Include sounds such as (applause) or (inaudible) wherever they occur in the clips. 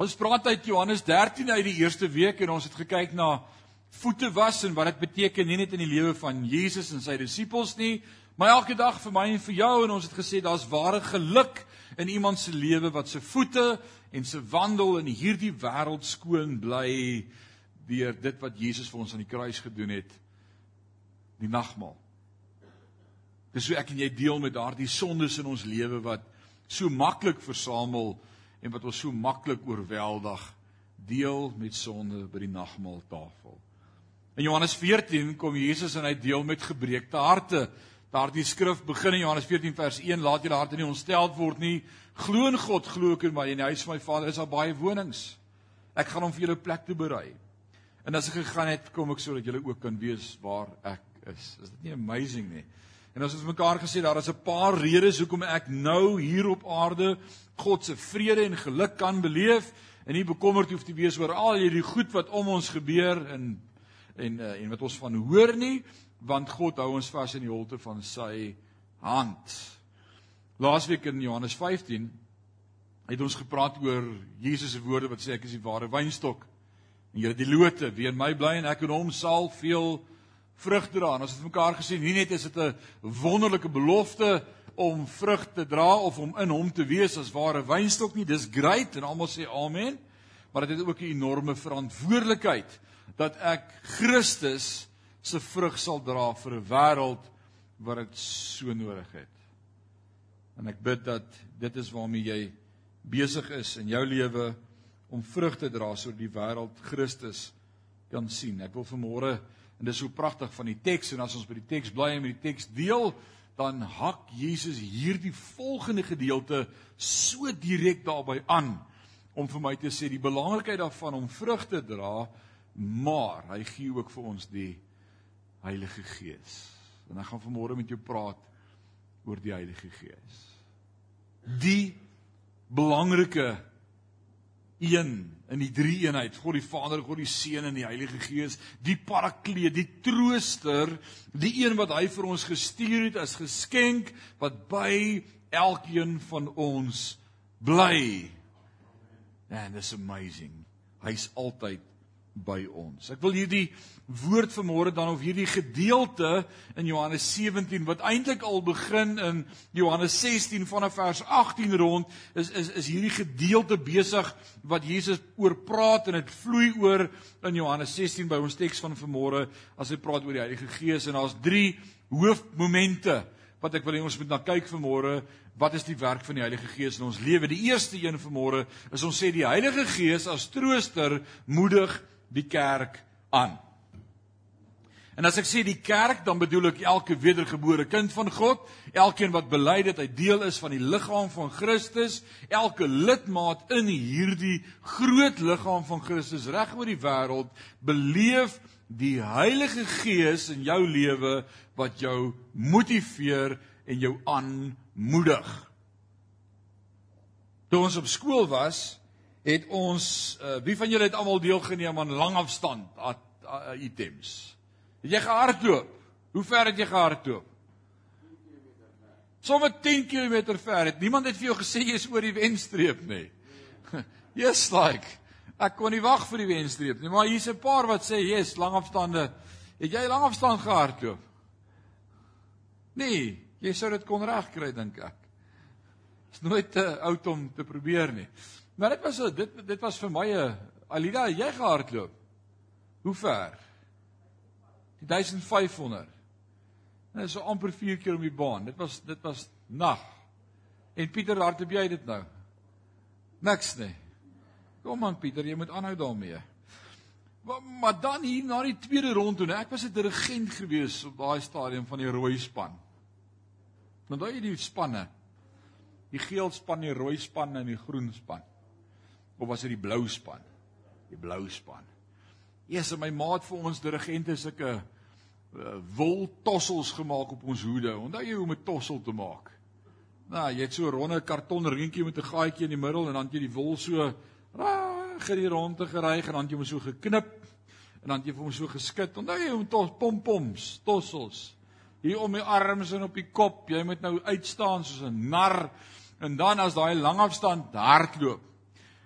Ons praat uit Johannes 13 uit die eerste week en ons het gekyk na voete was en wat dit beteken nie net in die lewe van Jesus en sy disippels nie, maar elke dag vir my en vir jou en ons het gesê daar's ware geluk in iemand se lewe wat se voete en se wandel in hierdie wêreld skoon bly deur dit wat Jesus vir ons aan die kruis gedoen het die nagmaal. Dis so ek en jy deel met daardie sondes in ons lewe wat so maklik versamel en wat ons so maklik oorweldig deel met sonde by die nagmaaltafel. In Johannes 14 kom Jesus en hy deel met gebreekte harte. Daardie skrif begin in Johannes 14 vers 1: Laat julle harte nie ontstel word nie. Glo in God, glo ook in my. In die huis van my Vader is daar baie wonings. Ek gaan hom vir julle plek toe berei. En as ek gegaan het, kom ek sodat julle ook kan weet waar ek is. Is dit nie amazing nie? En ons het mekaar gesê daar is 'n paar redes hoekom ek nou hier op aarde God se vrede en geluk kan beleef en nie bekommerd hoef te wees oor al hierdie goed wat om ons gebeur en en uh, en wat ons van hoor nie, want God hou ons vas in die holte van sy hand. Laasweek in Johannes 15 het ons gepraat oor Jesus se woorde wat sê ek is die ware wynstok en julle die lote, wie in my bly en ek in hom sal veel vrug dra. En ons het mekaar gesê nie net is dit 'n wonderlike belofte om vrug te dra of om in hom te wees as ware wynstok nie, dis great en almal sê amen. Maar dit het ook 'n enorme verantwoordelikheid dat ek Christus se vrug sal dra vir 'n wêreld wat dit so nodig het. En ek bid dat dit is waarmee jy besig is in jou lewe om vrug te dra sodat die wêreld Christus kan sien. Ek wil vanmôre En dis so pragtig van die teks en as ons by die teks bly en met die teks deel, dan hak Jesus hierdie volgende gedeelte so direk daarbey aan om vir my te sê die belangrikheid daarvan om vrug te dra, maar hy gee ook vir ons die Heilige Gees. En ek gaan vanmôre met jou praat oor die Heilige Gees. Die belangrike een in die drie eenheid, God die Vader, God die Seun en die Heilige Gees, die Parakleet, die Trooster, die een wat hy vir ons gestuur het as geskenk wat by elkeen van ons bly. And it's amazing. Hy's altyd by ons. Ek wil hierdie woord vanmôre dan of hierdie gedeelte in Johannes 17 wat eintlik al begin in Johannes 16 vanaf vers 18 rond is is is hierdie gedeelte besig wat Jesus oor praat en dit vloei oor in Johannes 16 by ons teks van vanmôre as hy praat oor die Heilige Gees. En daar's drie hoofmomente wat ek wil hê ons moet na kyk vanmôre. Wat is die werk van die Heilige Gees in ons lewe? Die eerste een vanmôre is ons sê die Heilige Gees as trooster moedig die kerk aan. En as ek sê die kerk, dan bedoel ek elke wedergebore kind van God, elkeen wat bely dat hy deel is van die liggaam van Christus, elke lidmaat in hierdie groot liggaam van Christus reg oor die wêreld beleef die Heilige Gees in jou lewe wat jou motiveer en jou aanmoedig. Toe ons op skool was, het ons uh, wie van julle het almal deelgeneem aan langafstand items? Het jy gehardloop? Hoe ver het jy gehardloop? Somme 10 km ver. Het niemand het vir jou gesê jy is oor die wenstreep nie. (laughs) Yes like. Ek kon nie wag vir die wenstreep nie, maar hier's 'n paar wat sê, "Yes, langafstande. Het jy langafstand gehardloop?" Nee, jy sou dit kon regkry dink ek. Is nooit te oud om te probeer nie. Maar dit was dit dit was vir my 'n Alida, jy gehardloop. Hoe ver? Die 1500. Dit is so amper 4 keer om die baan. Dit was dit was nag. En Pieter hardloop jy dit nou? Niks nie. Kom aan Pieter, jy moet aanhou daarmee. Maar, maar dan hier na die tweede rond toe, ek was 'n dirigent gewees op daai stadium van die rooi span. Want daai die spanne. Die geel span, die rooi span en die groen span of was dit die blou span? Die blou span. Eers my maat vir ons dirigente sulke uh, wol tossels gemaak op ons hoede. Onthou jy hoe om 'n tossel te maak? Nou, jy het so 'n ronde karton ringetjie met 'n gaatjie in die middel en dan het jy die wol so reg in die ronde geryg en dan het jy hom so geknip en dan het jy hom so geskit. Onthou jy hoe tos pompoms, tossels hier om die arms en op die kop. Jy moet nou uitstaan soos 'n nar en dan as daai langafstand hardloop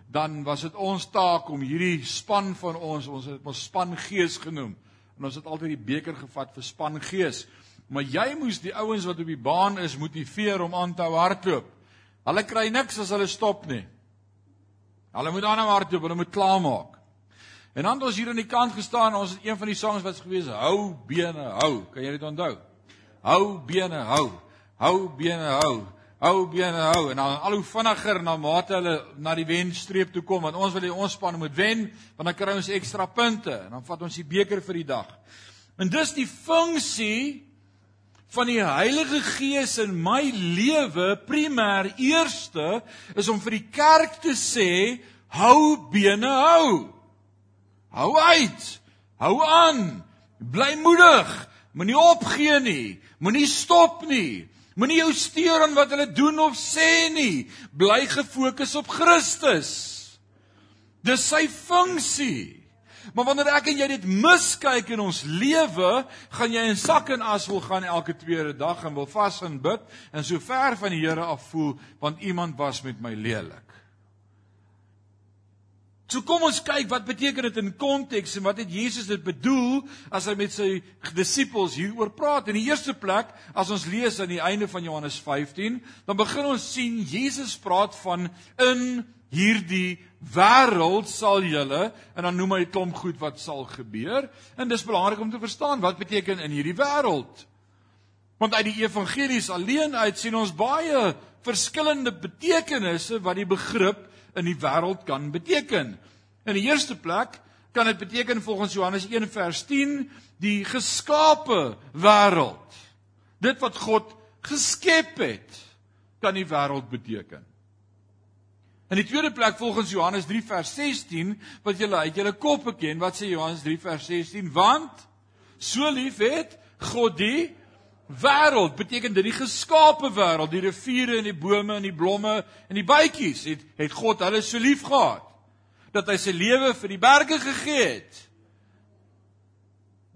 dan was dit ons taak om hierdie span van ons, ons het ons span gees genoem. En ons het altyd die beker gevat vir span gees. Maar jy moes die ouens wat op die baan is motiveer om aan te hardloop. Hulle kry niks as hulle stop nie. Hulle moet aanhou hardloop, hulle moet klaarmaak. En dan het ons hier aan die kant gestaan, ons het een van die songs wat gewees, hou bene hou. Kan jy dit onthou? Hou bene hou. Hou bene hou. Hou bene hou. En dan al hoe vinniger na mate hulle na die wenstreep toe kom, want ons wil hê ons span moet wen, want dan kry ons ekstra punte en dan vat ons die beker vir die dag. En dis die funksie van die Heilige Gees in my lewe primêr eerste is om vir die kerk te sê hou bene hou. Hou uit. Hou aan. Bly moedig. Moenie opgee nie. Moenie stop nie. Moenie jou steur aan wat hulle doen of sê nie. Bly gefokus op Christus. Dis sy funksie. Maar wanneer ek en jy dit miskyk in ons lewe, gaan jy in sak en as wil gaan elke tweede dag en wil vas en bid en so ver van die Here af voel want iemand was met my lelik. So kom ons kyk wat beteken dit in konteks en wat het Jesus dit bedoel as hy met sy disippels hieroor praat. In die eerste plek, as ons lees aan die einde van Johannes 15, dan begin ons sien Jesus praat van in hierdie wêreld sal julle en dan noem hy 'n klomp goed wat sal gebeur en dis belangrik om te verstaan wat beteken in hierdie wêreld. Want uit die evangelies alleen uit sien ons baie verskillende betekenisse wat die begrip in die wêreld kan beteken. In die eerste plek kan dit beteken volgens Johannes 1 vers 10 die geskape wêreld. Dit wat God geskep het, kan die wêreld beteken. In die tweede plek volgens Johannes 3 vers 16 wat julle uit julle kop ken, wat sê Johannes 3 vers 16? Want so lief het God die wêreld beteken dit die geskape wêreld, die riviere en die bome en die blomme en die bytjies het het God hulle so lief gehad dat hy sy lewe vir die berge gegee het.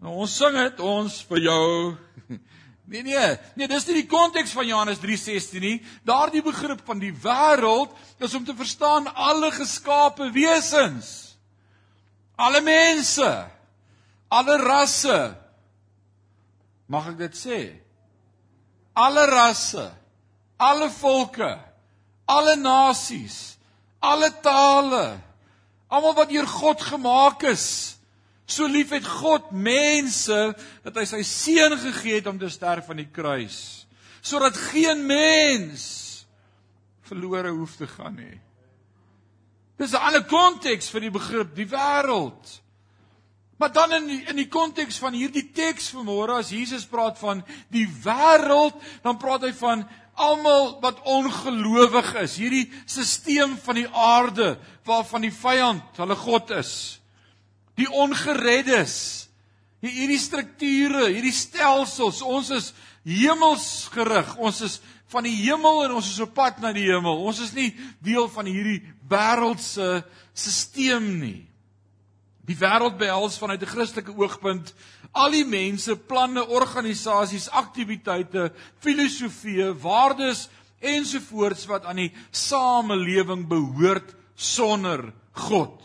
Nou ons sing dit ons vir jou. (laughs) Nee nee, nee, dis nie die konteks van Johannes 3:16 nie. Daardie begrip van die wêreld is om te verstaan alle geskape wesens. Alle mense, alle rasse, Mag ek dit sê? Alle rasse, alle volke, alle nasies, alle tale, almal wat deur God gemaak is. So lief het God mense dat hy sy seun gegee het om te sterf aan die kruis, sodat geen mens verlore hoef te gaan nie. Dis 'n ander konteks vir die begrip die wêreld. Maar dan in die, in die konteks van hierdie teks vanmôre as Jesus praat van die wêreld, dan praat hy van almal wat ongelowig is. Hierdie stelsel van die aarde waarvan die vyand hulle God is. Die ongereddes. Hierdie strukture, hierdie stelsels, ons is hemelsgerig. Ons is van die hemel en ons is op pad na die hemel. Ons is nie deel van hierdie wêreldse stelsel nie. Die wêreld behels vanuit 'n Christelike oogpunt al die mense, planne, organisasies, aktiwiteite, filosofieë, waardes ensovoorts wat aan die samelewing behoort sonder God.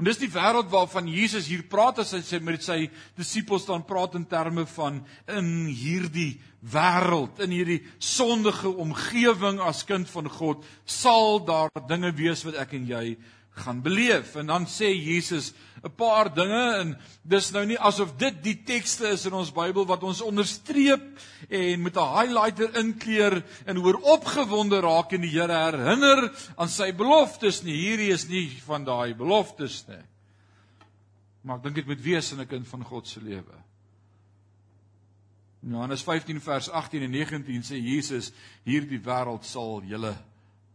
En dis die wêreld waarvan Jesus hier praat as hy sê met sy disippels dan praat in terme van in hierdie wêreld, in hierdie sondige omgewing as kind van God, sal daar dinge wees wat ek en jy gaan beleef. En dan sê Jesus 'n paar dinge en dis nou nie asof dit die tekste is in ons Bybel wat ons onderstreep en met 'n highlighter inkleur en hoor opgewonde raak en die Here herinner aan sy beloftes nie. Hierdie is nie van daai beloftes nie. Maar ek dink dit moet wees in 'n kind van God se lewe. Johannes 15 vers 18 en 19 sê Jesus hierdie wêreld sal julle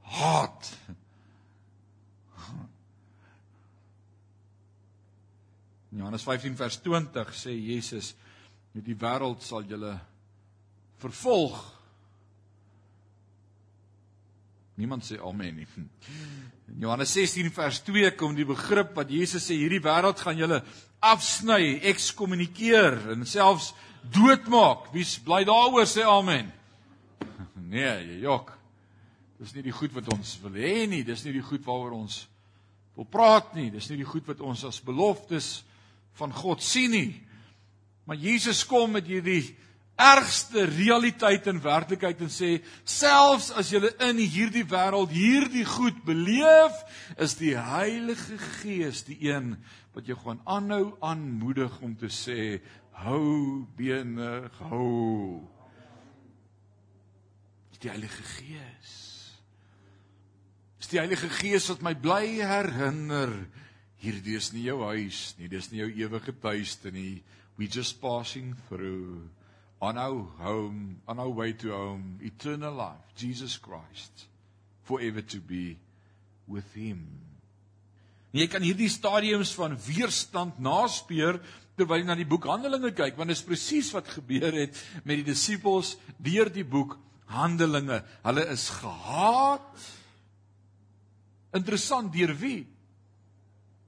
haat. In Johannes 15 vers 20 sê Jesus: "Met die wêreld sal julle vervolg." Niemand sê amen nie. In Johannes 16 vers 2 kom die begrip wat Jesus sê hierdie wêreld gaan julle afsny, ekskommunikeer en selfs doodmaak. Wie bly daaroor sê amen? (laughs) Nee, jy jok. Dis nie die goed wat ons wil hê nie, dis nie die goed waaroor ons wil praat nie, dis nie die goed wat ons as beloftes van God sien nie. Maar Jesus kom met hierdie ergste realiteit en werklikheid en sê selfs as jy in hierdie wêreld hierdie goed beleef, is die Heilige Gees die een wat jou gaan aanhou aanmoedig om te sê hou bene hou. Die Heilige Gees. Dis die Heilige Gees wat my bly herinner hierdie is nie jou huis nie, dis nie jou ewige tuiste nie. We just passing through on our home, on our way to home, eternal life, Jesus Christ, forever to be with him. En jy kan hierdie stadiums van weerstand naspeur terwyl jy na die boek Handelinge kyk, want dit is presies wat gebeur het met die disippels deur die boek Handelinge. Hulle is gehaat. Interessant deur wie?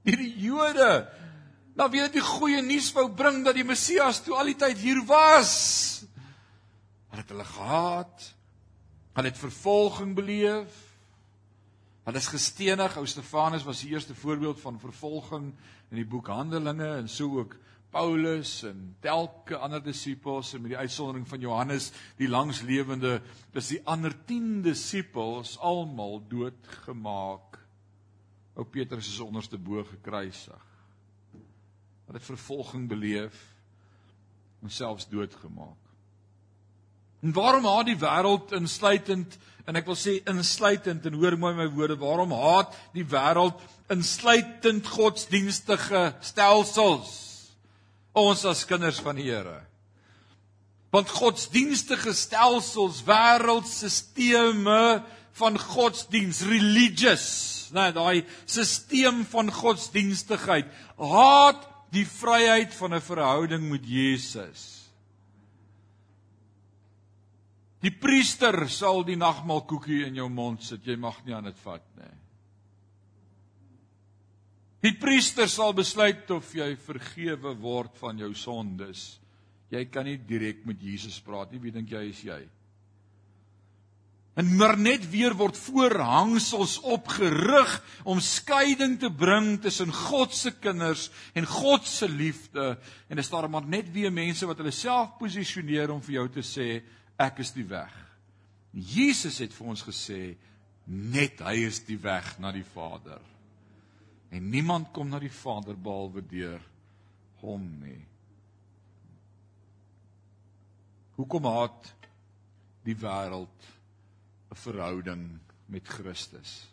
Deur die Jode nou weet jy die goeie nuus wou bring dat die Messias toe al die tyd hier was. Hulle het hulle gehaat. Hulle het vervolging beleef. Hulle is gestenig. Ou Stefanus was die eerste voorbeeld van vervolging in die boek Handelinge en so ook Paulus en telke ander disippels en met die uitsondering van Johannes die langslewende dis die ander 10 disippels almal doodgemaak. Ou Petrus is onderste bo gekruisig. Wat het vervolging beleef en selfs doodgemaak. En waarom haat die wêreld insluitend en ek wil sê insluitend en hoor mooi my woorde waarom haat die wêreld insluitend godsdienstige stelsels? Ons as kinders van die Here. Want godsdienstige stelsels wêreldstelsels van godsdiens religious nee daai stelsel van godsdienstigheid haat die vryheid van 'n verhouding met Jesus. Die priester sal die nagmaalkoekie in jou mond sit, jy mag nie aan dit vat nie. Die priester sal besluit of jy vergewe word van jou sondes. Jy kan nie direk met Jesus praat nie, wie dink jy is jy? En maar net weer word voorhangsels opgerig om skeiding te bring tussen God se kinders en God se liefde en is daar maar net weer mense wat hulle self posisioneer om vir jou te sê ek is die weg. Jesus het vir ons gesê net hy is die weg na die Vader. En niemand kom na die Vader behalwe deur hom nie. Hoekom haat die wêreld 'n verhouding met Christus.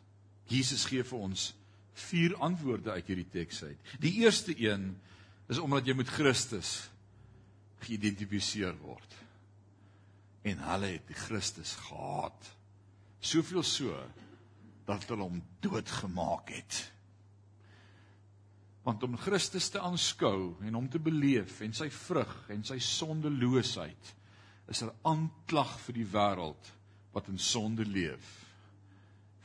Jesus gee vir ons vier antwoorde uit hierdie teks uit. Die eerste een is omdat jy met Christus geïdentifiseer word. En hulle het die Christus gehaat. Soveel so dat hulle hom doodgemaak het. Want om Christus te aanskou en hom te beleef en sy vrug en sy sondeloosheid is 'n er aanklag vir die wêreld wat in sonde leef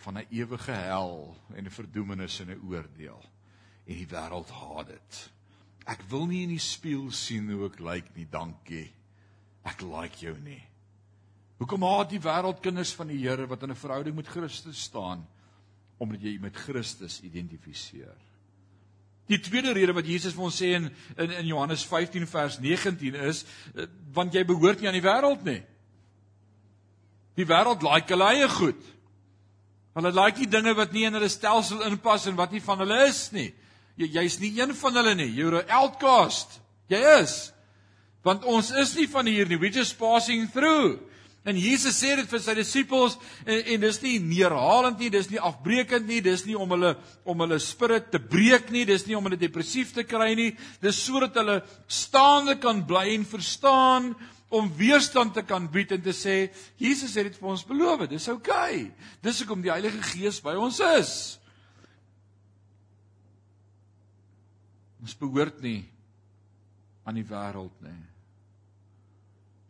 van 'n ewige hel en 'n verdoemenis en 'n oordeel en die wêreld haat dit. Ek wil nie in die spieël sien hoe ek lyk nie, dankie. Ek like jou nie. Hoekom haat die wêreld kinders van die Here wat in 'n verhouding met Christus staan omdat jy met Christus identifiseer? Die tweede rede wat Jesus vir ons sê in in, in Johannes 15 vers 19 is eh, want jy behoort nie aan die wêreld nie. Die wêreld like hulle eie goed. Hulle like die dinge wat nie in hulle stelsel inpas en wat nie van hulle is nie. Jy jy's nie een van hulle nie. You're an outcast. Jy is. Want ons is nie van hier nie. We just passing through. En Jesus sê dit vir sy disippels en, en dis nie neerhalend nie, dis nie afbreekend nie, dis nie om hulle om hulle spirit te breek nie, dis nie om hulle depressief te kry nie. Dis sodat hulle staande kan bly en verstaan om weerstand te kan bied en te sê Jesus het dit vir ons beloof. Dis oukei. Okay. Dis hoekom die Heilige Gees by ons is. Ons behoort nie aan die wêreld nie.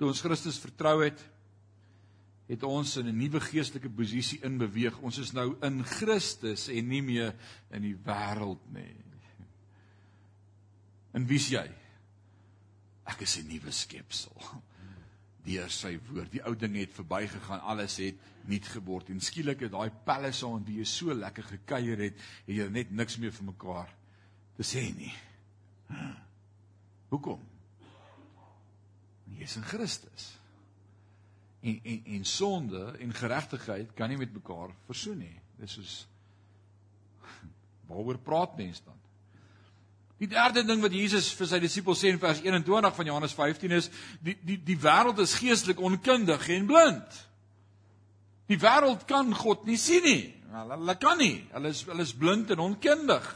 Toe ons Christus vertrou het, het ons in 'n nuwe geestelike posisie inbeweeg. Ons is nou in Christus en nie meer in die wêreld nie. En wie's jy? Ek is 'n nuwe skepsel. Deur sy woord. Die ou ding het verbygegaan, alles het nuut geword en skielik het daai pelle saam wie jy so lekker gekuier het, het jy net niks meer vir mekaar te sê nie. Hoekom? Jy's in Christus. En en en sonde en geregtigheid kan nie met mekaar versoen nie. Dis soos (laughs) waaroor praat mense dan? Die derde ding wat Jesus vir sy disippels sê in vers 21 van Johannes 15 is die die die wêreld is geestelik onkundig en blind. Die wêreld kan God nie sien nie. Hulle hulle kan nie. Hulle is hulle is blind en onkundig.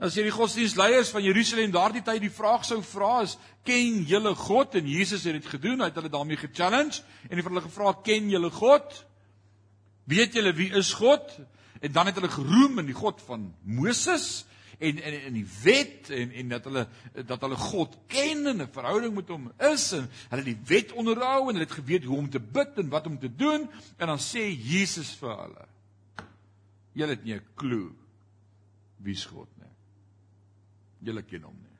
As jy die godsdienstleiers van Jerusalem daardie tyd die vraag sou vra is, ken julle God? En Jesus het dit gedoen, hy het hulle daarmee ge-challenge en het hulle gevra, ken julle God? Weet julle wie is God? En dan het hulle geroem in die God van Moses en in in die wet en en dat hulle dat hulle God ken en 'n verhouding met hom is en hulle die wet onderhou en hulle het geweet hoe om te bid en wat om te doen en dan sê Jesus vir hulle julle het nie 'n klou wie's God nie Julle ken hom nie.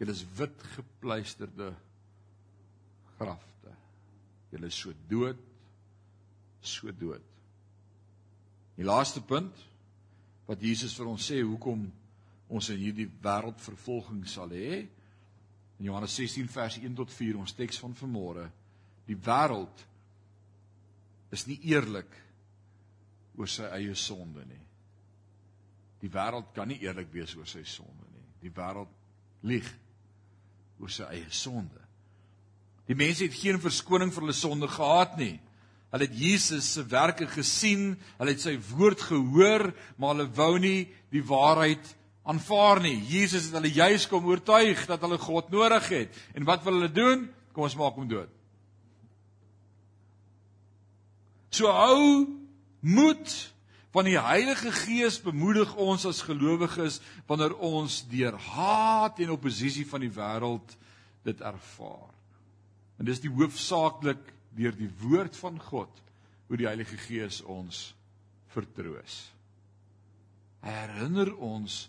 Julle is wit gepleisterde grafte. Julle is so dood, so dood. Die laaste punt wat Jesus vir ons sê hoekom ons in hierdie wêreld vervolging sal hê. In Johannes 16 vers 1 tot 4 ons teks van vanmôre. Die wêreld is nie eerlik oor sy eie sonde nie. Die wêreld kan nie eerlik wees oor sy sonde nie die wêreld lieg oor sy eie sonde. Die mense het geen verskoning vir hulle sonde gehad nie. Hulle het Jesus se werke gesien, hulle het sy woord gehoor, maar hulle wou nie die waarheid aanvaar nie. Jesus het hulle juis kom oortuig dat hulle God nodig het. En wat wil hulle doen? Kom ons maak hom dood. So hou moed Want die Heilige Gees bemoedig ons as gelowiges wanneer ons deur haat en oppositie van die wêreld dit ervaar. En dis die hoofsaaklik deur die woord van God hoe die Heilige Gees ons vertroos. Hy herinner ons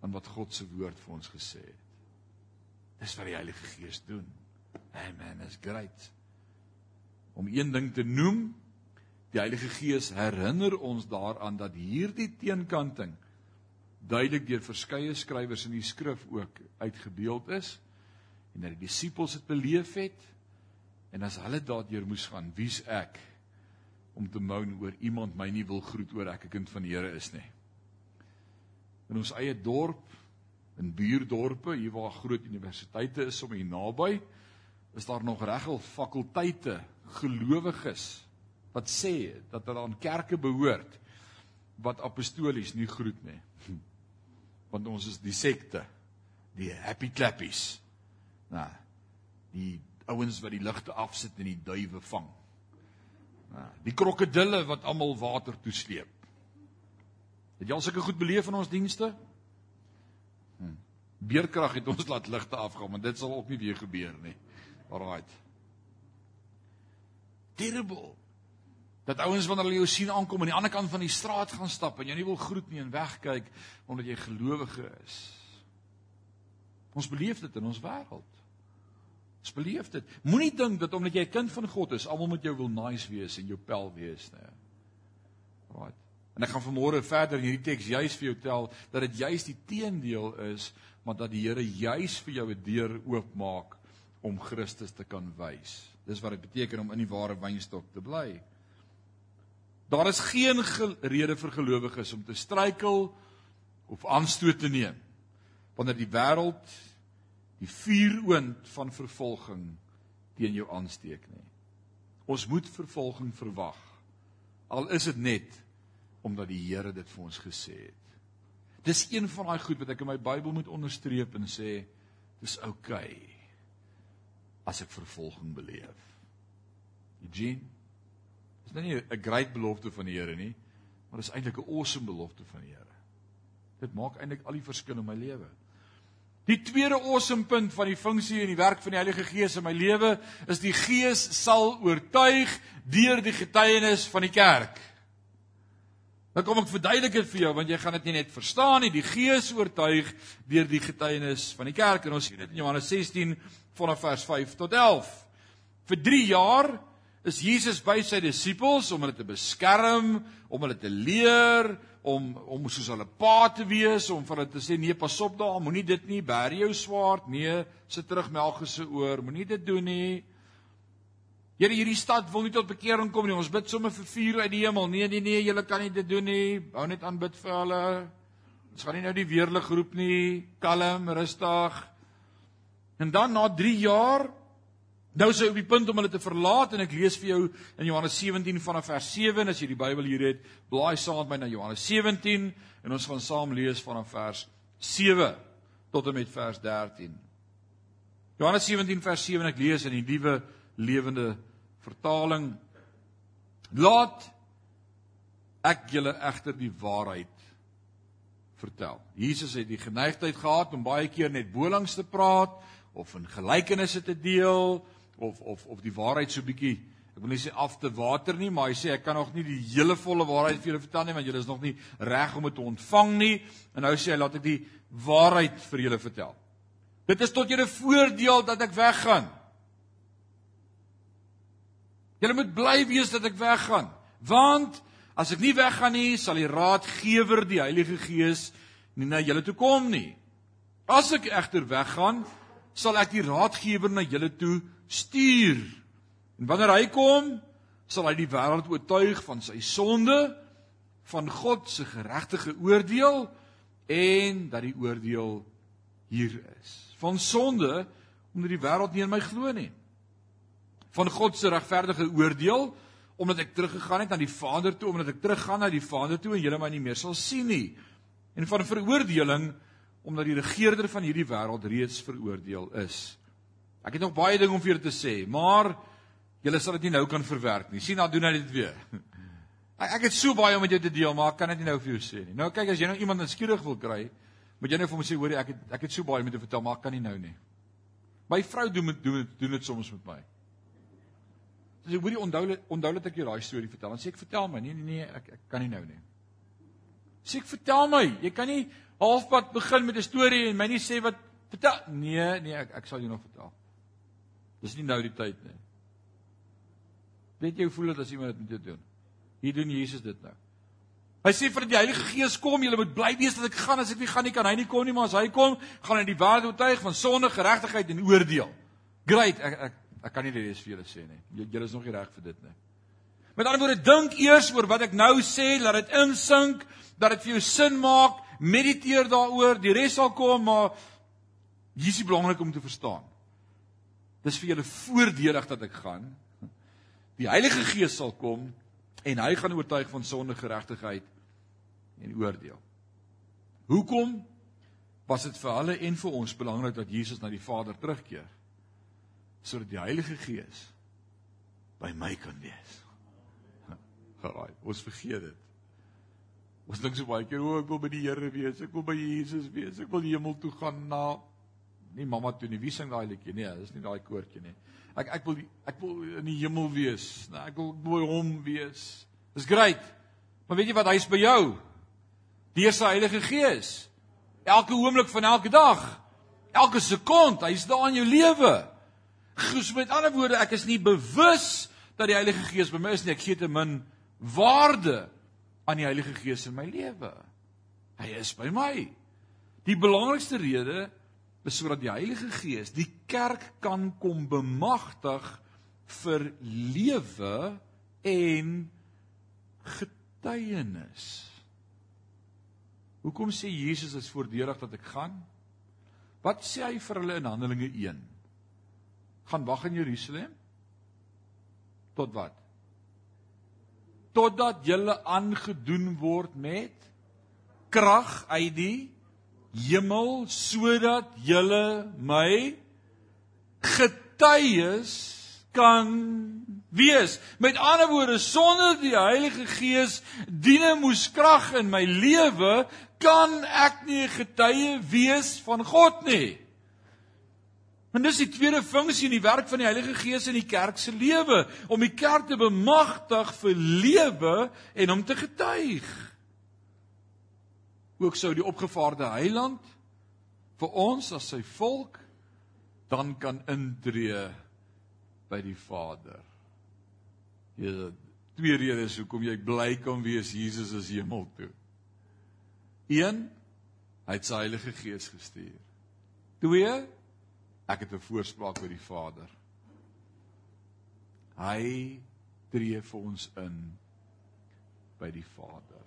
aan wat God se woord vir ons gesê het. Dis wat die Heilige Gees doen. Amen. Is great. Om een ding te noem, Die Heilige Gees herinner ons daaraan dat hierdie teenkanting duidelik deur verskeie skrywers in die skrif ook uitgebeeld is en dat die disippels dit beleef het en as hulle daardeur moes gaan wie's ek om te moan oor iemand my nie wil groet oor ek 'n kind van die Here is nie in ons eie dorp in buurdorpe hier waar groot universiteite is om hier naby is daar nog regtig fakulteite gelowiges wat sê dat hulle aan kerke behoort wat apostolies nie groet nie. Want ons is die sekte, die happy clappies. Nou, die ouens wat die ligte afsit en die duwe vang. Nou, die krokodille wat almal water toesleep. Het jy al sulke goed beleef in ons dienste? Hm. Beerkrag het ons (laughs) laat ligte afgaan, maar dit sal ook nie weer gebeur nie. Alraight. Terrible dat ouens wanneer hulle jou sien aankom aan die ander kant van die straat gaan stap en jy nie wil groet nie en wegkyk omdat jy gelowige is. Ons beleef dit in ons wêreld. Ons beleef dit. Moenie dink dat omdat jy 'n kind van God is, almal met jou wil nice wees en jou pel wees nie. Right. En ek gaan vanmôre verder in hierdie teks juis vir jou tel dat dit juis die teendeel is, maar dat die Here juis vir jou 'n deur oopmaak om Christus te kan wys. Dis wat dit beteken om in die ware wynstok te bly. Daar is geen rede vir gelowiges om te struikel of aanstoot te neem wanneer die wêreld die vuuroond van vervolging teen jou aansteek nie. Ons moet vervolging verwag. Al is dit net omdat die Here dit vir ons gesê het. Dis een van daai goed wat ek in my Bybel moet onderstreep en sê dis oukei okay as ek vervolging beleef. Eugene Dis nou nie 'n great belofte van die Here nie, maar dis eintlik 'n awesome belofte van die Here. Dit maak eintlik al die verskil in my lewe. Die tweede awesome punt van die funksie en die werk van die Heilige Gees in my lewe is die Gees sal oortuig deur die getuienis van die kerk. Nou kom ek verduidelik dit vir jou want jy gaan dit nie net verstaan nie. Die Gees oortuig deur die getuienis van die kerk en ons sien dit in Johannes 16 vanaf vers 5 tot 11. Vir 3 jaar is Jesus by sy disippels om hulle te beskerm, om hulle te leer, om om soos hulle pa te wees, om vir hulle te sê nee, pas op daar, moenie dit nie, bær jou swaard, nee, sit terug melk se oor, moenie dit doen nie. Here, hierdie stad wil nie tot bekering kom nie. Ons bid sommer vir vuur uit die hemel. Nee, nee, nee, julle kan nie dit doen nie. Hou net aan bid vir hulle. Ons gaan nie nou die weerlig roep nie. Kalm, rustig. En dan na 3 jaar nou hy op die punt om hulle te verlaat en ek lees vir jou in Johannes 17 vanaf vers 7 as jy die Bybel hier het, blaai saam met my na Johannes 17 en ons gaan saam lees vanaf vers 7 tot en met vers 13. Johannes 17 vers 7 ek lees in die nuwe lewende vertaling. Laat ek julle egter die waarheid vertel. Jesus het die geneigtheid gehad om baie keer net bolangs te praat of in gelykenisse te deel of of of die waarheid so bietjie ek wil nie sê af te water nie, maar hy sê ek kan nog nie die hele volle waarheid vir julle vertel nie want julle is nog nie reg om dit te ontvang nie. En nou sê hy laat ek die waarheid vir julle vertel. Dit is tot julle voordeel dat ek weggaan. Julle moet bly wees dat ek weggaan, want as ek nie weggaan nie, sal die Raadgewer, die Heilige Gees, nie na julle toe kom nie. As ek egter weggaan, sal ek die Raadgewer na julle toe stuur. En wanneer hy kom, sal hy die wêreld oortuig van sy sonde, van God se geregtige oordeel en dat die oordeel hier is. Van sonde omdat die wêreld nie in my glo nie. Van God se regverdige oordeel omdat ek teruggegaan het na die Vader toe, omdat ek teruggaan na die Vader toe en julle my nie meer sal sien nie. En van veroordeling omdat die regerder van hierdie wêreld reeds veroordeel is. Ek het nog baie dinge om vir julle te sê, maar julle sal dit nie nou kan verwerk nie. Sien, nou doen hy dit weer. (laughs) Ek het so baie om met jou te deel, maar ek kan dit nie nou vir jou sê nie. Nou kyk, as jy nou iemand inskieurig wil kry, moet jy nou vir hom sê, hoor ek het ek het so baie om te vertel, maar ek kan nie nou nie. My vrou doen dit doen dit doen dit soms met my. Dis ek hoorie onthou onthou dat ek jou daai storie vertel. Dan sê ek vertel my. Nee nee nee, ek ek kan nie nou nie. Sê ek vertel my. Jy kan nie halfpad begin met 'n storie en my nie sê wat vertel. Nee, nee, ek ek sal jou nog vertel. Dis nie nou die tyd nie. Weet jy hoe voel dit as iemand dit moet doen? Hier doen Jesus dit nou. Hy sê vir die Heilige Gees kom, julle moet bly wees dat ek gaan as ek nie gaan nie kan hy nie kom nie, maar as hy kom, gaan hy die waarheid oortuig van sonde, geregtigheid en oordeel. Great, ek ek ek kan nie dit eens vir julle sê nie. Julle is nog nie reg vir dit nie. Met ander woorde, dink eers oor wat ek nou sê, laat dit insink, dat dit vir jou sin maak, mediteer daaroor, die res sal kom, maar hier is belangrik om te verstaan. Dis vir julle voordelig dat ek gaan. Die Heilige Gees sal kom en hy gaan oortuig van sonde, geregtigheid en oordeel. Hoekom was dit vir hulle en vir ons belangrik dat Jesus na die Vader terugkeer? Sodat die Heilige Gees by my kan wees. (laughs) Haai, ons vergeet dit. Ons dink so baie keer, o, ek wil by die Here wees, ek wil by Jesus wees, ek wil hemel toe gaan na nie mamma toe nie. Wie sing daai liedjie? Nee, dis nie daai koortjie nie. Ek ek wil ek wil in die hemel wees. Nee, ek wil by hom wees. Dis great. Maar weet jy wat? Hy's by jou. Deur sy Heilige Gees. Elke oomblik van elke dag. Elke sekond, hy's daar in jou lewe. Gus met ander woorde, ek is nie bewus dat die Heilige Gees by my is nie. Ek gee te min waarde aan die Heilige Gees in my lewe. Hy is by my. Die belangrikste rede is sodat die Heilige Gees die kerk kan kom bemagtig vir lewe en getuienis. Hoekom sê Jesus is voordelig dat ek gaan? Wat sê hy vir hulle in Handelinge 1? Gaan wag in Jerusalem? Tot wat? Totdat julle aangedoen word met krag uit die hemel sodat julle my getuies kan wees. Met ander woorde, sonder die Heilige Gees diene moes krag in my lewe, kan ek nie 'n getuie wees van God nie. En dis die tweede funksie in die werk van die Heilige Gees in die kerk se lewe, om die kerk te bemagtig vir lewe en om te getuig ook sou die opgevaarde heiland vir ons as sy volk dan kan intree by die Vader. Jy twee redes hoekom jy bly kan wees Jesus is hemel toe. 1 Hy het sy Heilige Gees gestuur. 2 Ek het 'n voorspraak by die Vader. Hy tree vir ons in by die Vader.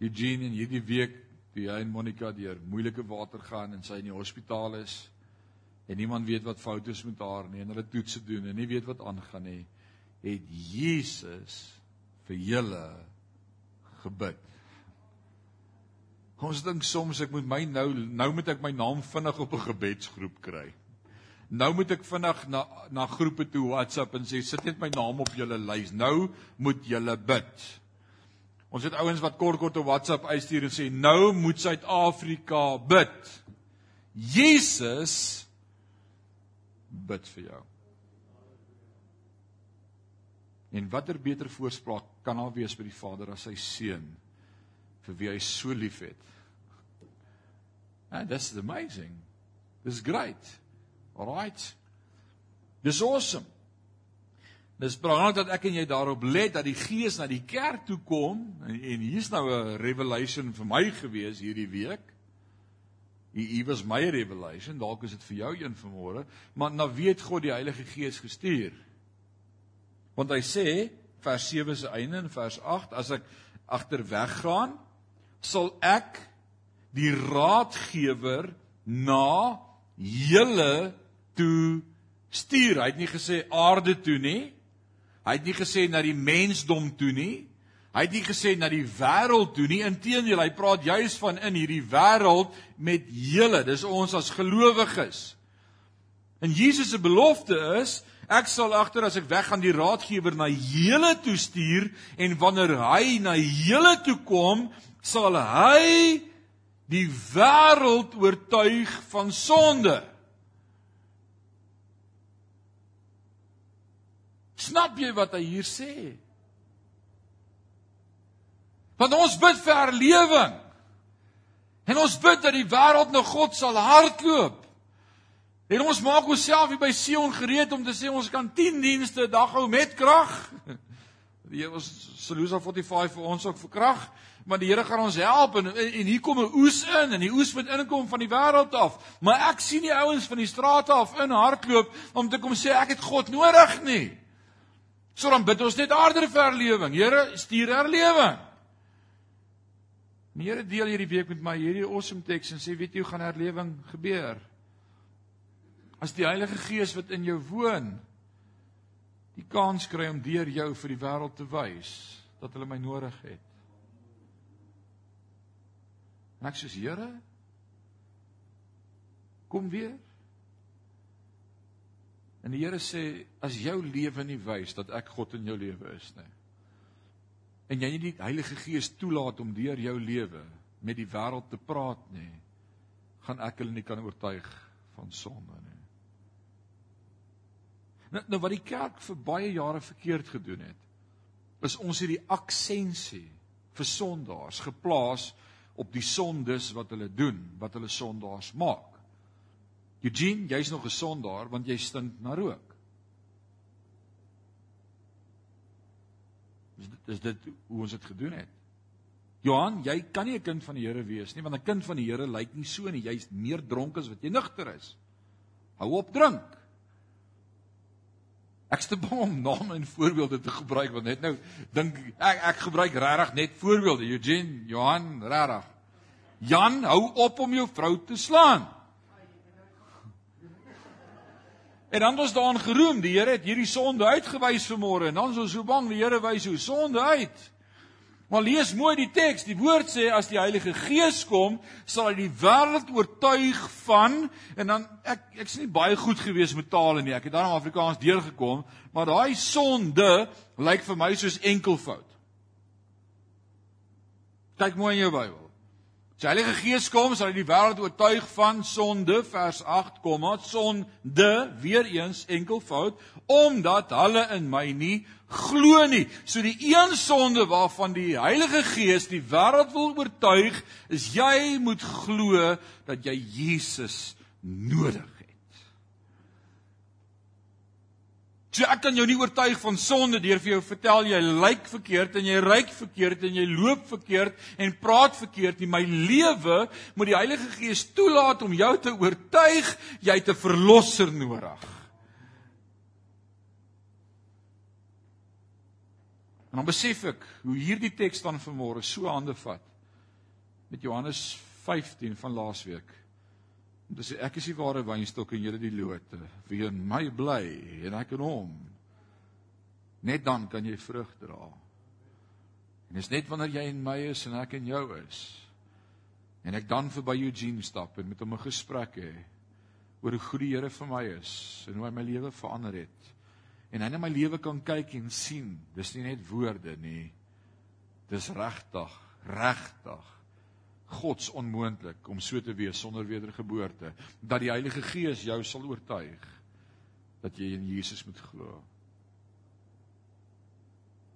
Eugene in hierdie week toe hy en Monica deur moeilike water gaan en sy in die hospitaal is en niemand weet wat fout is met haar nie en hulle toetse doen en nie weet wat aangaan nie, het Jesus vir julle gebid. Ons dink soms ek moet my nou nou moet ek my naam vinnig op 'n gebedsgroep kry. Nou moet ek vinnig na na groepe toe WhatsApp en sê sit net my naam op julle lys. Nou moet julle bid. Ons het ouens wat kort kort op WhatsApp uitstuur en sê nou moet Suid-Afrika bid. Jesus bid vir jou. En watter beter voorspraak kan daar wees by die Vader as sy seun vir wie hy so liefhet? And this is amazing. This is great. All right. Dis awesome. Dis belangrik dat ek en jy daarop let dat die Gees na die kerk toe kom en, en hier's nou 'n revelation vir my gewees hierdie week. Hier was my revelation, dalk is dit vir jou een vanmôre, maar nou weet God die Heilige Gees gestuur. Want hy sê vers 7 se einde en vers 8 as ek agterweg gaan, sal ek die raadgewer na julle toe stuur. Hy het nie gesê aarde toe nie. Hy het nie gesê na die mensdom toe nie. Hy het nie gesê na die wêreld toe nie. Inteendeel, hy praat juis van in hierdie wêreld met julle. Dis ons as gelowiges. En Jesus se belofte is, ek sal agter as ek weggaan die raadgewer na julle toe stuur en wanneer hy na julle toe kom, sal hy die wêreld oortuig van sonde. Snap jy wat hy hier sê? Want ons bid vir herlewing. En ons bid dat die wêreld na God sal hardloop. En ons maak onsself hier by Sion gereed om te sê ons kan 10 dienste 'n dag hou met krag. (laughs) Die Here Salusa 45 vir ons ook vir krag, maar die Here gaan ons help en en hier kom 'n oes in en die oes moet inkom van die wêreld af. Maar ek sien die ouens van die strate af in hardloop om te kom sê ek het God nodig nie. So dan bid ons net harder vir herlewing. Here, stuur herlewing. Die Here deel hierdie week met my hierdie awesome teks en sê weet jy hoe gaan herlewing gebeur? As die Heilige Gees wat in jou woon die kans kry om deur jou vir die wêreld te wys dat hulle my nodig het. En ek sê Here, kom weer. En die Here sê as jou lewe nie wys dat ek God in jou lewe is nie. En jy nie die Heilige Gees toelaat om deur jou lewe met die wêreld te praat nie, gaan ek hulle nie kan oortuig van sonde nie. Nou, nou wat die kerk vir baie jare verkeerd gedoen het, is ons hierdie aksensie vir sondaars geplaas op die sondes wat hulle doen, wat hulle sondaars maak. Eugene, jy's nog 'n sondaar want jy stink na rook. Is dit is dit hoe ons dit gedoen het? Johan, jy kan nie 'n kind van die Here wees nie want 'n kind van die Here lyk nie so nie. Jy's meer dronk as wat jy nugter is. Hou op drink. Ek ste bang om name en voorbeelde te gebruik want net nou dink ek ek gebruik regtig net voorbeelde. Eugene, Johan, regtig. Jan, hou op om jou vrou te slaan. En dan was daan geroem, die Here het hierdie sonde uitgewys vanmôre en dan is ons so bang die Here wys hoe sonde uit. Maar lees mooi die teks. Die woord sê as die Heilige Gees kom, sal hy die wêreld oortuig van en dan ek ek's nie baie goed gewees met tale nie. Ek het in Afrikaans deurgekom, maar daai sonde lyk vir my soos enkelvoud. Kyk mooi in jou Bybel. Die Heilige Gees kom, sal hy die wêreld oortuig van sonde, vers 8, sonde, weer eens enkelvoud, omdat hulle in my nie glo nie. So die een sonde waarvan die Heilige Gees die wêreld wil oortuig, is jy moet glo dat jy Jesus nodig het. So ek kan jou nie oortuig van sonde deur vir jou vertel jy lyk verkeerd en jy ryk verkeerd en jy loop verkeerd en praat verkeerd nie. My lewe moet die Heilige Gees toelaat om jou te oortuig jy het 'n verlosser nodig. En dan besef ek hoe hierdie teks dan vanmôre so hande vat met Johannes 15 van laasweek. Dis ek is die ware wynstok en julle die lote. Wie in my bly en ek in hom. Net dan kan jy vrug dra. En dis net wanneer jy in my is en ek in jou is. En ek dan verby Eugene stap en met hom 'n gesprek hê oor hoe goed die Here vir my is en hoe hy my lewe verander het. En hy net my lewe kan kyk en sien. Dis nie net woorde nie. Dis regtig, regtig Gods onmoontlik om so te wees sonder wedergeboorte dat die Heilige Gees jou sal oortuig dat jy in Jesus moet glo.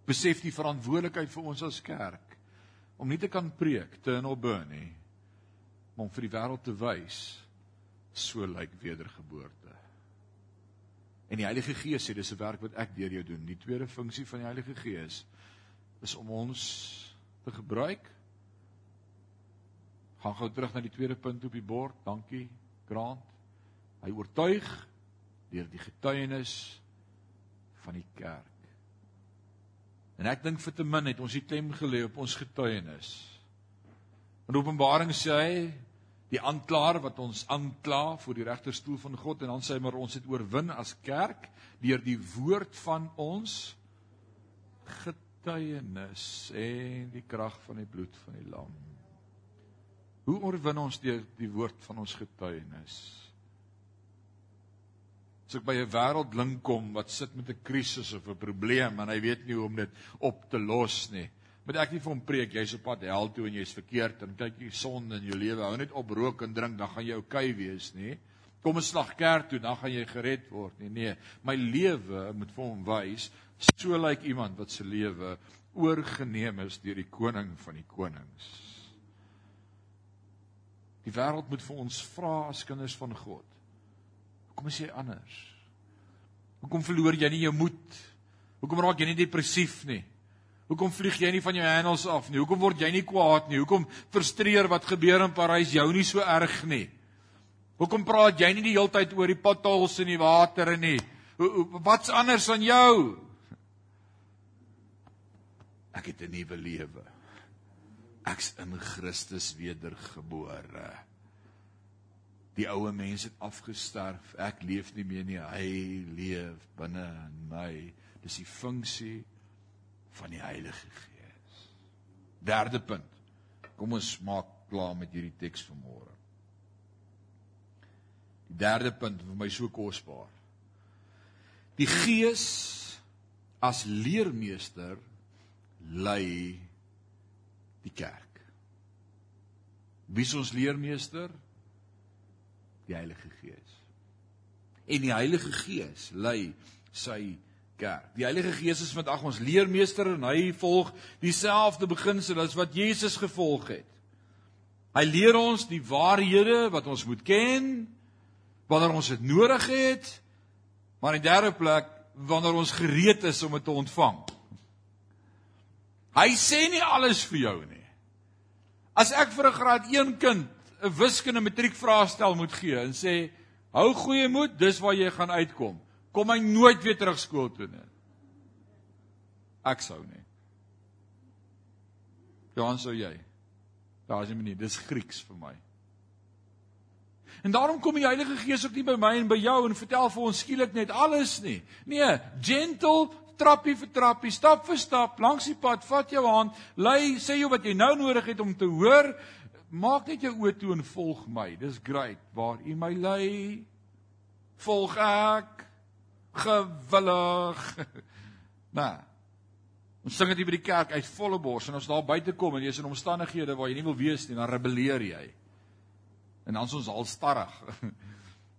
Besef die verantwoordelikheid vir ons as kerk om nie te kan preek te in Alburn nie, maar om vir die wêreld te wys so lyk wedergeboorte. En die Heilige Gees sê dis 'n werk wat ek deur jou doen. Die tweede funksie van die Heilige Gees is om ons te gebruik gaan gou terug na die tweede punt op die bord. Dankie, Grant. Hy oortuig deur die getuienis van die kerk. En ek dink vir te min het ons die klem gelê op ons getuienis. In Openbaring sê hy die aanklaer wat ons aankla voor die regterstoel van God en dan sê hy maar ons het oorwin as kerk deur die woord van ons getuienis en die krag van die bloed van die lam. Hoe oorwin ons deur die woord van ons getuienis? As ek by 'n wêreldling kom wat sit met 'n krisis of 'n probleem en hy weet nie hoe om dit op te los nie, moet ek nie vir hom preek jy's op pad hel toe en jy's verkeerd en kyk jy sonde in jou lewe, hou net op rook en drink, dan gaan jy oukei okay wees, nie? Kom 'n slag kerk toe, dan gaan jy gered word nie. Nee, my lewe moet vir hom wys so lyk like iemand wat se lewe oorgeneem is deur die koning van die konings. Die wêreld moet vir ons vra as kinders van God. Hoekom is jy anders? Hoekom verloor jy nie jou moed? Hoekom raak jy nie depressief nie? Hoekom vlieg jy nie van jou handles af nie? Hoekom word jy nie kwaad nie? Hoekom frustreer wat gebeur in Parys jou nie so erg nie? Hoekom praat jy nie die hele tyd oor die potholes in die water nie? Wat's anders aan jou? Ek het 'n nuwe lewe ek's in Christus wedergebore. Die ou mens het afgesterf. Ek leef nie meer nie. Hy leef binne in my. Dis die funksie van die Heilige Gees. Derde punt. Kom ons maak klaar met hierdie teks vanmôre. Die derde punt vir my so kosbaar. Die Gees as leermeester lei die kerk. Wie is ons leermeester? Die Heilige Gees. En die Heilige Gees lei sy kerk. Die Heilige Gees is vandag ons leermeester en hy volg dieselfde beginsel as wat Jesus gevolg het. Hy leer ons die waarhede wat ons moet ken wanneer ons dit nodig het, maar in derde plek wanneer ons gereed is om dit te ontvang. Hy sê nie alles vir jou nie. As ek vir 'n graad 1 kind 'n wiskunde matriekvraestel moet gee en sê hou goeie moed, dis waar jy gaan uitkom. Kom hy nooit weer terug skool toe nie. Ek sou nie. Johan sou jy. Daar is 'n manier, dis Grieks vir my. En daarom kom die Heilige Gees ook nie by my en by jou en vertel vir ons skielik net alles nie. Nee, gentle trappie vir trappie, stap vir stap langs die pad, vat jou hand, lei, sê jou wat jy nou nodig het om te hoor. Maak net jou oë toe en volg my. Dis great. Waar U my lei, volg ek gewillig. (laughs) Nou. Ons sing dit by die kerk uit volle bors en as daar buite kom en jy is in omstandighede waar jy nie wil wees nie, dan rebelleer jy. En dan is ons al starrig. (laughs)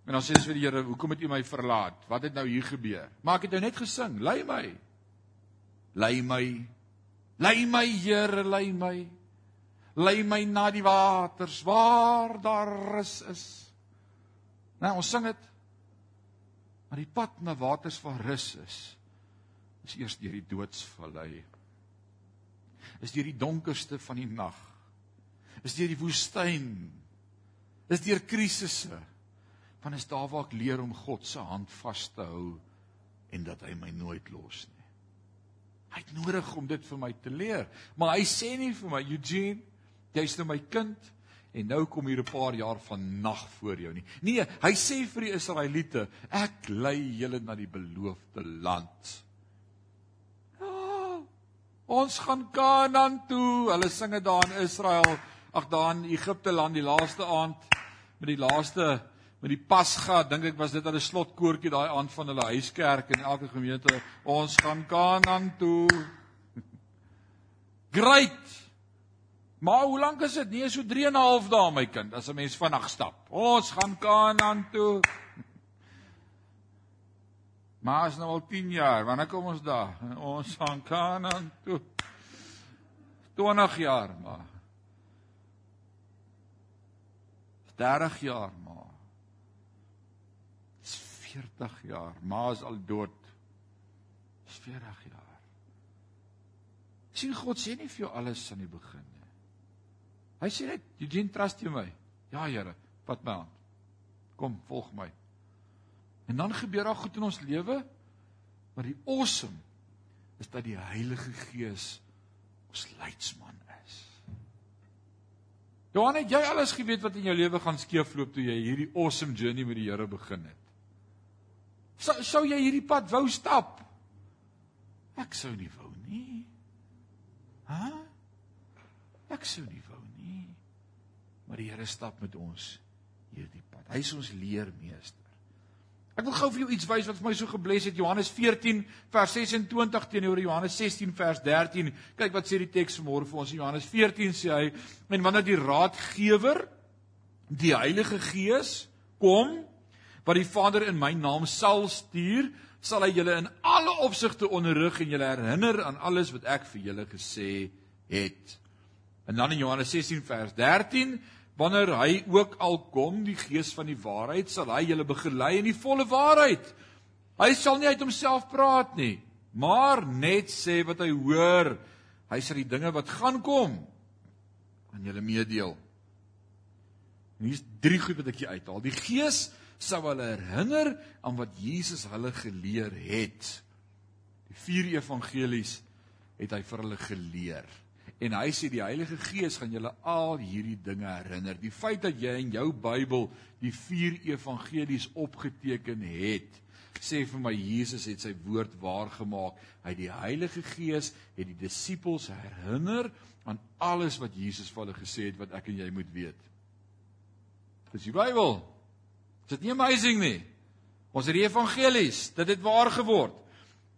En dan sê ons vir die Here, "Hoekom het U my verlaat? Wat het nou hier gebeur?" Maar ek het nou net gesing, "Lei my. Lei my. Lei my, Here, lei my. Lei my na die waters waar daar rus is." Nou, ons sing dit. Maar die pad na waters van rus is is eers deur die doodsvallei. Is deur die donkerste van die nag. Is deur die woestyn. Is deur krisisse. Want is daar waar ek leer om God se hand vas te hou en dat hy my nooit los nie. Hy het nodig om dit vir my te leer, maar hy sê nie vir my Eugene, jy's nou my kind en nou kom hier 'n paar jaar van nag voor jou nie. Nee, hy sê vir die Israeliete, ek lei julle na die beloofde land. Ons gaan Kanaan toe. Hulle sing dit daar in Israel, ag daar in Egipte land die laaste aand met die laaste met die Pasga, dink ek was dit 'n slotkoortjie daai aand van hulle huiskerk en elke gemeente, ons gaan Kanaan toe. (laughs) Great. Maar hoe lank is dit? Nee, so 3 en 'n half dae my kind, as 'n mens vinnig stap. Ons gaan Kanaan toe. (laughs) Maar as nou al 10 jaar, wanneer kom ons daar? (laughs) Ons gaan Kanaan toe. 20 jaar maar. 30 jaar maar. 40 jaar, maar is al dood. 40 jaar. Sien God sê nie vir jou alles aan die begin nie. Hy sê net, "Eugene, trust jy my?" "Ja, Here, vat my hand. Kom, volg my." En dan gebeur daar goed in ons lewe, maar die awesome is dat die Heilige Gees ons leidsman is. Johan, het jy alles geweet wat in jou lewe gaan skeefloop toe jy hierdie awesome journey met die Here begin het? Sou sou jy hierdie pad wou stap? Ek sou nie wou nie. Hæ? Ek sou nie wou nie. Maar die Here stap met ons hierdie pad. Hy is ons leermeester. Ek wil gou vir jou iets wys wat vir my so gebless het. Johannes 14 vers 26 teenoor Johannes 16 vers 13. Kyk wat sê die teks vanmôre vir ons. In Johannes 14 sê hy: "En wanneer die Raadgewer, die Heilige Gees, kom, wat die Vader in my naam sal stuur, sal hy julle in alle opsigte onderrig en julle herinner aan alles wat ek vir julle gesê het." En dan in Johannes 16 vers 13 Wanneer hy ook al kom, die Gees van die waarheid, sal hy julle begelei in die volle waarheid. Hy sal nie uit homself praat nie, maar net sê wat hy hoor. Hy sal die dinge wat gaan kom aan julle meedeel. En hier's drie goed wat ek hier uithaal. Die Gees sal hulle herinner aan wat Jesus hulle geleer het. Die vier evangelies het hy vir hulle geleer. En hy sê die Heilige Gees gaan julle al hierdie dinge herinner. Die feit dat jy in jou Bybel die vier evangelies opgeteken het, sê vir my Jesus het sy woord waar gemaak. Hy die Heilige Gees het die disippels herinner aan alles wat Jesus vir hulle gesê het wat ek en jy moet weet. Dis die Bybel. Is dit nie amazing nie? Ons het die evangelies, dit het waar geword.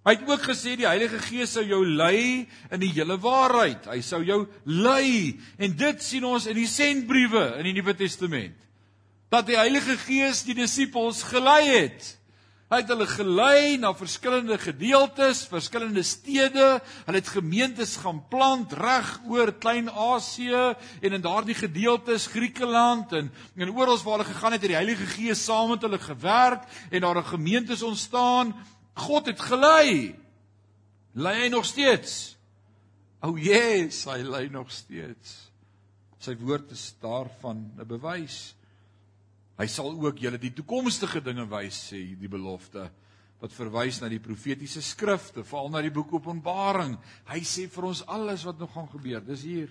Hy het ook gesê die Heilige Gees sou jou lei in die hele waarheid. Hy sou jou lei en dit sien ons in die sendbriewe in die Nuwe Testament. Dat die Heilige Gees die disippels gelei het. Hy het hulle gelei na verskillende gedeeltes, verskillende stede. Hulle het gemeentes gaan plant reg oor Klein-Asië en in daardie gedeeltes Griekeland en en oral waar hulle gegaan het, het die Heilige Gees saam met hulle gewerk en daar 'n gemeentes ontstaan God het gelei. Lei hy nog steeds? O oh yes, hy lei nog steeds. Sy woord is daarvan 'n bewys. Hy sal ook julle die toekomstige dinge wys sê die belofte wat verwys na die profetiese skrifte, veral na die boek Openbaring. Hy sê vir ons alles wat nog gaan gebeur. Dis hier.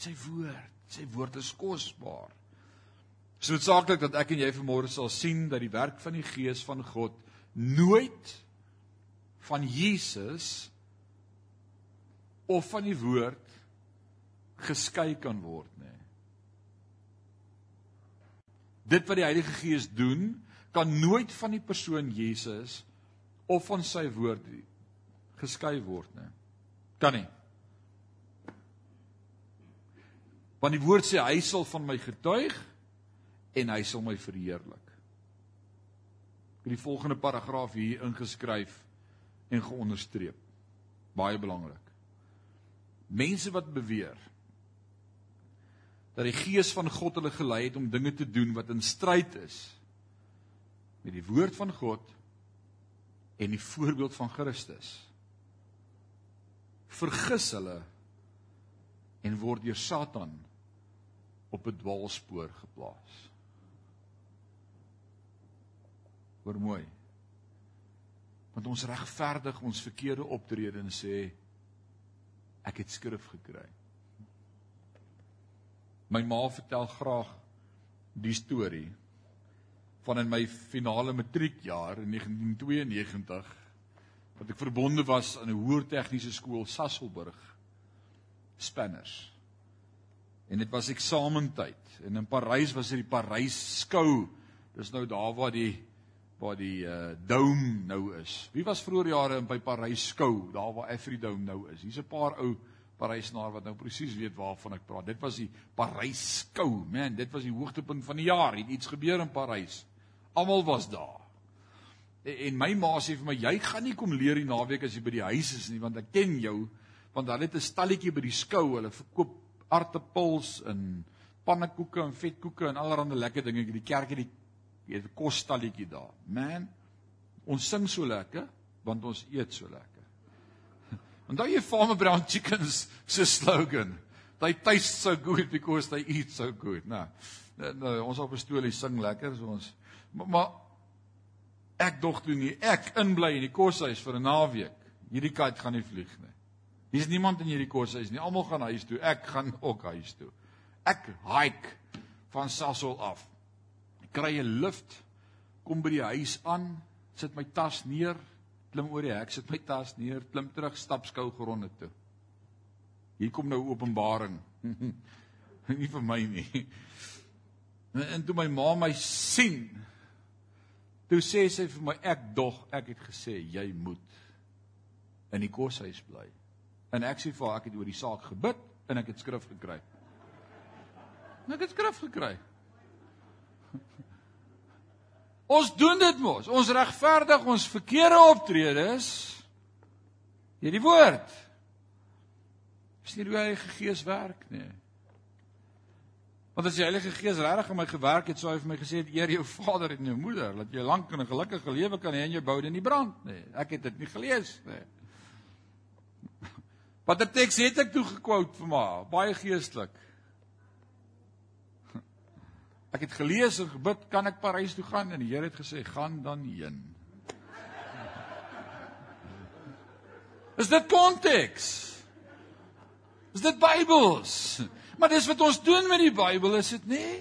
Sy woord, sy woord is kosbaar. Dit is noodsaaklik dat ek en jy vanmôre sal sien dat die werk van die Gees van God nooit van Jesus of van die woord geskei kan word nie. Dit wat die Heilige Gees doen, kan nooit van die persoon Jesus of van sy woord geskei word nie. Kan nie. Want die woord sê hy sal van my getuig en hy sal my verheerlik het die volgende paragraaf hier ingeskryf en geonderstreep. Baie belangrik. Mense wat beweer dat die gees van God hulle gelei het om dinge te doen wat in stryd is met die woord van God en die voorbeeld van Christus vergis hulle en word deur Satan op 'n dwaalspoor geplaas. Hoor mooi. Want ons regverdig ons verkeerde optrede en sê ek het skrif gekry. My ma vertel graag die storie van in my finale matriekjaar in 1992 wat ek verbonde was aan 'n hoër tegniese skool Sasselburg Spanners. En dit was eksamentyd en in Parys was dit die Parys skou. Dis nou daar waar die waar die uh dome nou is. Wie was vroeër jare in by Parys skou, daar waar Every Dome nou is. Hier's 'n paar ou Parysenaar wat nou presies weet waarvan ek praat. Dit was die Parys skou, man, dit was die hoogtepunt van die jaar. Het iets gebeur in Parys. Almal was daar. En, en my ma sê vir my, jy gaan nie kom leer die naweek as jy by die huis is nie, want ek ken jou, want hulle het 'n stalletjie by die skou. Hulle verkoop aartappels en pannekoeke en vetkoeke en allerlei lekker dinge. Die kerk het die het 'n kosstalletjie daar. Man, ons sing so lekker want ons eet so lekker. Onthou jy Farmer Brown Chickens se slogan? They taste so good because they eat so good. Nou, nou ons op 'n stoolie sing lekker so ons maar, maar ek dog toe nie ek inbly in die koshuis vir 'n naweek. Hierdie kat gaan nie vlieg nie. Hier's niemand in hierdie koshuis nie. Almal gaan huis toe. Ek gaan ook huis toe. Ek hike van Sasol af. Ek kry 'n lift, kom by die huis aan, sit my tas neer, klim oor die hek, sit my tas neer, klim terug, stap skou gronde toe. Hier kom nou openbaring. (laughs) nie vir my nie. En toe my ma my sien, toe sê sy vir my ek dog, ek het gesê jy moet in die koshuis bly. En ek sê vir haar ek het oor die saak gebid en ek het skrif gekry. En ek het skrif gekry. Ons doen dit mos. Ons regverdig ons verkeerde optredes deur die woord. Dis nie hoe die Heilige Gees werk nie. Want as die Heilige Gees regtig in my gewerk het, sou hy vir my gesê het eer jou vader en jou moeder, dat jy lank en 'n gelukkige lewe kan hê en jou boude nie brand nie. Ek het dit nie gelees nie. Wat 'n teks het ek toe gekwout vir my, baie geestelik. Ek het gelees en gebid, kan ek Parys toe gaan? En die Here het gesê, gaan dan heen. Is dit konteks? Is dit Bybels? Maar dis wat ons doen met die Bybel, is dit nie?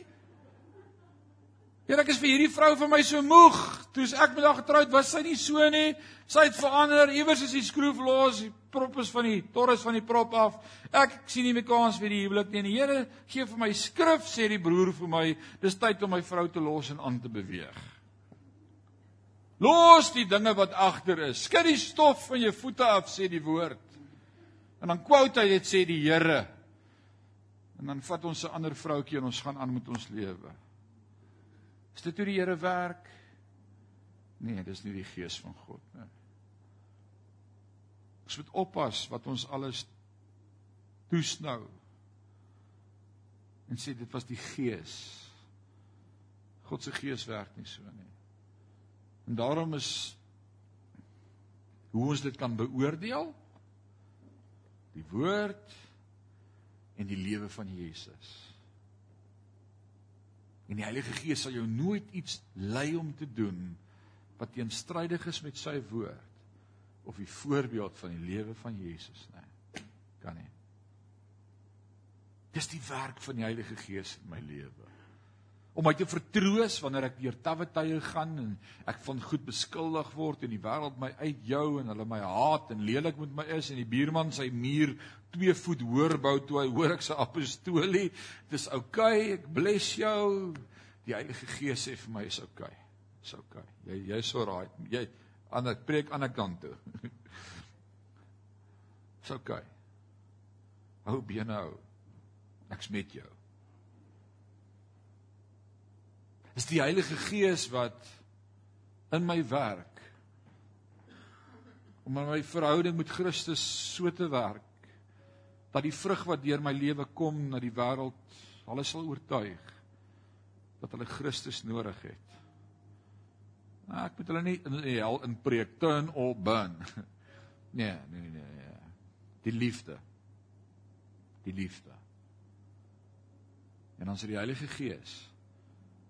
Here, ek is vir hierdie vrou vir my so moeg. Toe ek met haar getroud was, sy nie so nie. Sy het verander. Iewers is die skroef los, die prop is van die torres van die prop af. Ek, ek sien nie meer kans vir die huwelik nie. Die Here gee vir my skrif, sê die broer vir my, dis tyd om my vrou te los en aan te beweeg. Los die dinge wat agter is. Skud die stof van jou voete af, sê die woord. En dan quote hy dit sê die Here. En dan vat ons 'n ander vroutjie en ons gaan aan met ons lewe. Is dit hoe die Here werk? Nee, dis nie die gees van God nie. Ons moet oppas wat ons alles toesnou. En sê dit was die gees. God se gees werk nie so nie. En daarom is hoe ons dit kan beoordeel? Die woord en die lewe van Jesus. En die Heilige Gees sal jou nooit iets lei om te doen wat teenstrydig is met sy woord of die voorbeeld van die lewe van Jesus nie. Kan nie. Dis die werk van die Heilige Gees in my lewe om my te vertroos wanneer ek deur tawwe tye gaan en ek van goed beskuldig word en die wêreld my uitjou en hulle my haat en lelik met my is en die buurman sy muur 2 voet hoër bou toe hy hoor ek se apostolie dis oukei ek bless jou die Heilige Gees sê vir my is oukei is oukei jy jy's so raai jy aan ek preek aan 'n kant toe is oukei hou bene hou ek's met jou. Is die Heilige Gees wat in my werk om in my verhouding met Christus so te werk dat die vrug wat deur my lewe kom na die wêreld hulle sal oortuig dat hulle Christus nodig het Nou, ek moet hulle nie in hel in preek turn or burn. (laughs) Nee, nee, nee, nee. Die liefde. Die liefde. En dan is die Heilige Gees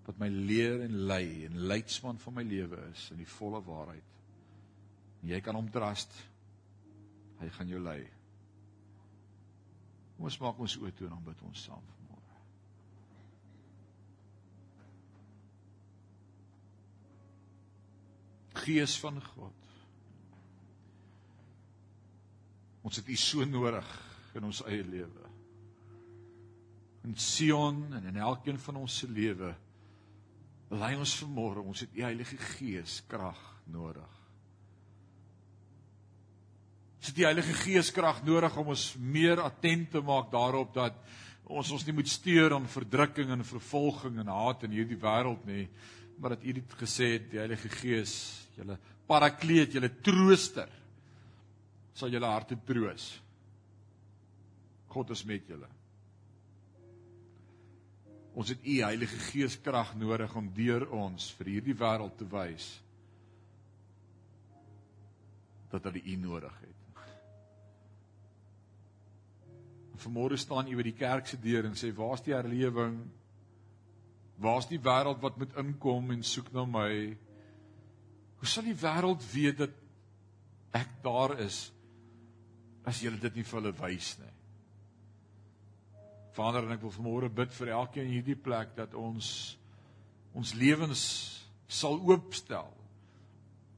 wat my leer en lei en leidsman van my lewe is in die volle waarheid. En jy kan hom trust. Hy gaan jou lei. Kom ons maak ons oë toe en dan bid ons saam vanmôre. Gees van God. Ons het U so nodig in ons eie lewe. In Sion en in elkeen van ons se lewe. Lei ons vanmôre, ons het U Heilige Gees krag nodig. Ons het die Heilige Gees krag nodig om ons meer attent te maak daarop dat ons ons nie moet steur aan verdrukking en vervolging en haat in hierdie wêreld nie, maar dat U dit gesê het, die Heilige Gees, julle parakleet, julle trooster, sal julle harte troos. God is met julle. Ons het U Heilige Gees krag nodig om deur ons vir hierdie wêreld te wys dat hulle U nodig het. Vanmôre staan u by die kerk se deur en sê waar's die herlewing? Waar's die wêreld wat moet inkom en soek na my? Hoe sal die wêreld weet dat ek daar is as jy dit nie vir hulle wys nie? Vader, en ek wil vanmôre bid vir elkeen in hierdie plek dat ons ons lewens sal oopstel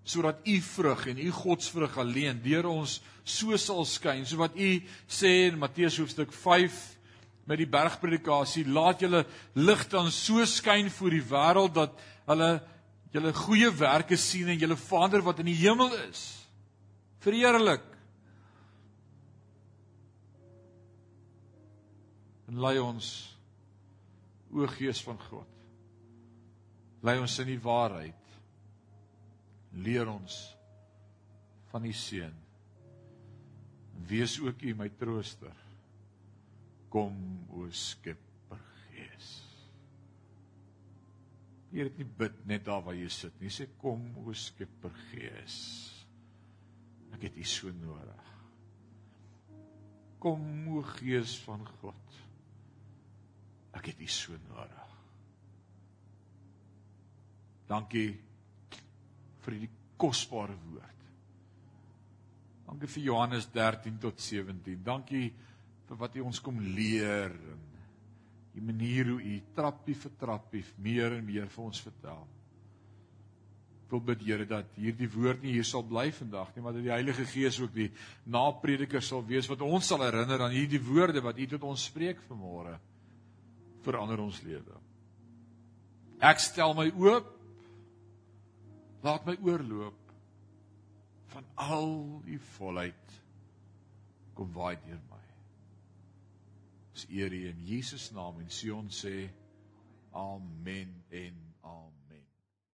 sodat u vrug en u godsvrug alleen deur ons so sal skyn so wat u sê in Matteus hoofstuk 5 met die bergpredikasie laat julle lig dan so skyn voor die wêreld dat hulle julle goeie werke sien en julle Vader wat in die hemel is verheerlik en lei ons o gees van God lei ons in die waarheid leer ons van die seun. Wees ook u my trooster. Kom o Skepper Gees. Jy het nie bid net daar waar jy sit nie. Sê kom o Skepper Gees. Ek het u so nodig. Kom o Gees van God. Ek het u so nodig. Dankie vir die kosbare woord. Dankie vir Johannes 13 tot 17. Dankie vir wat U ons kom leer en die manier hoe U trappie vir trappie meer en meer vir ons vertel. Ek wil bid Here dat hierdie woord nie hier sal bly vandag nie, maar dat die Heilige Gees ook die naprediker sal wees wat ons sal herinner aan hierdie woorde wat U tot ons spreek vanmôre verander ons lewe. Ek stel my oop Laat my oorloop van al u volheid kom waai deur my. Ons eer U in Jesus naam en Sion sê amen en amen.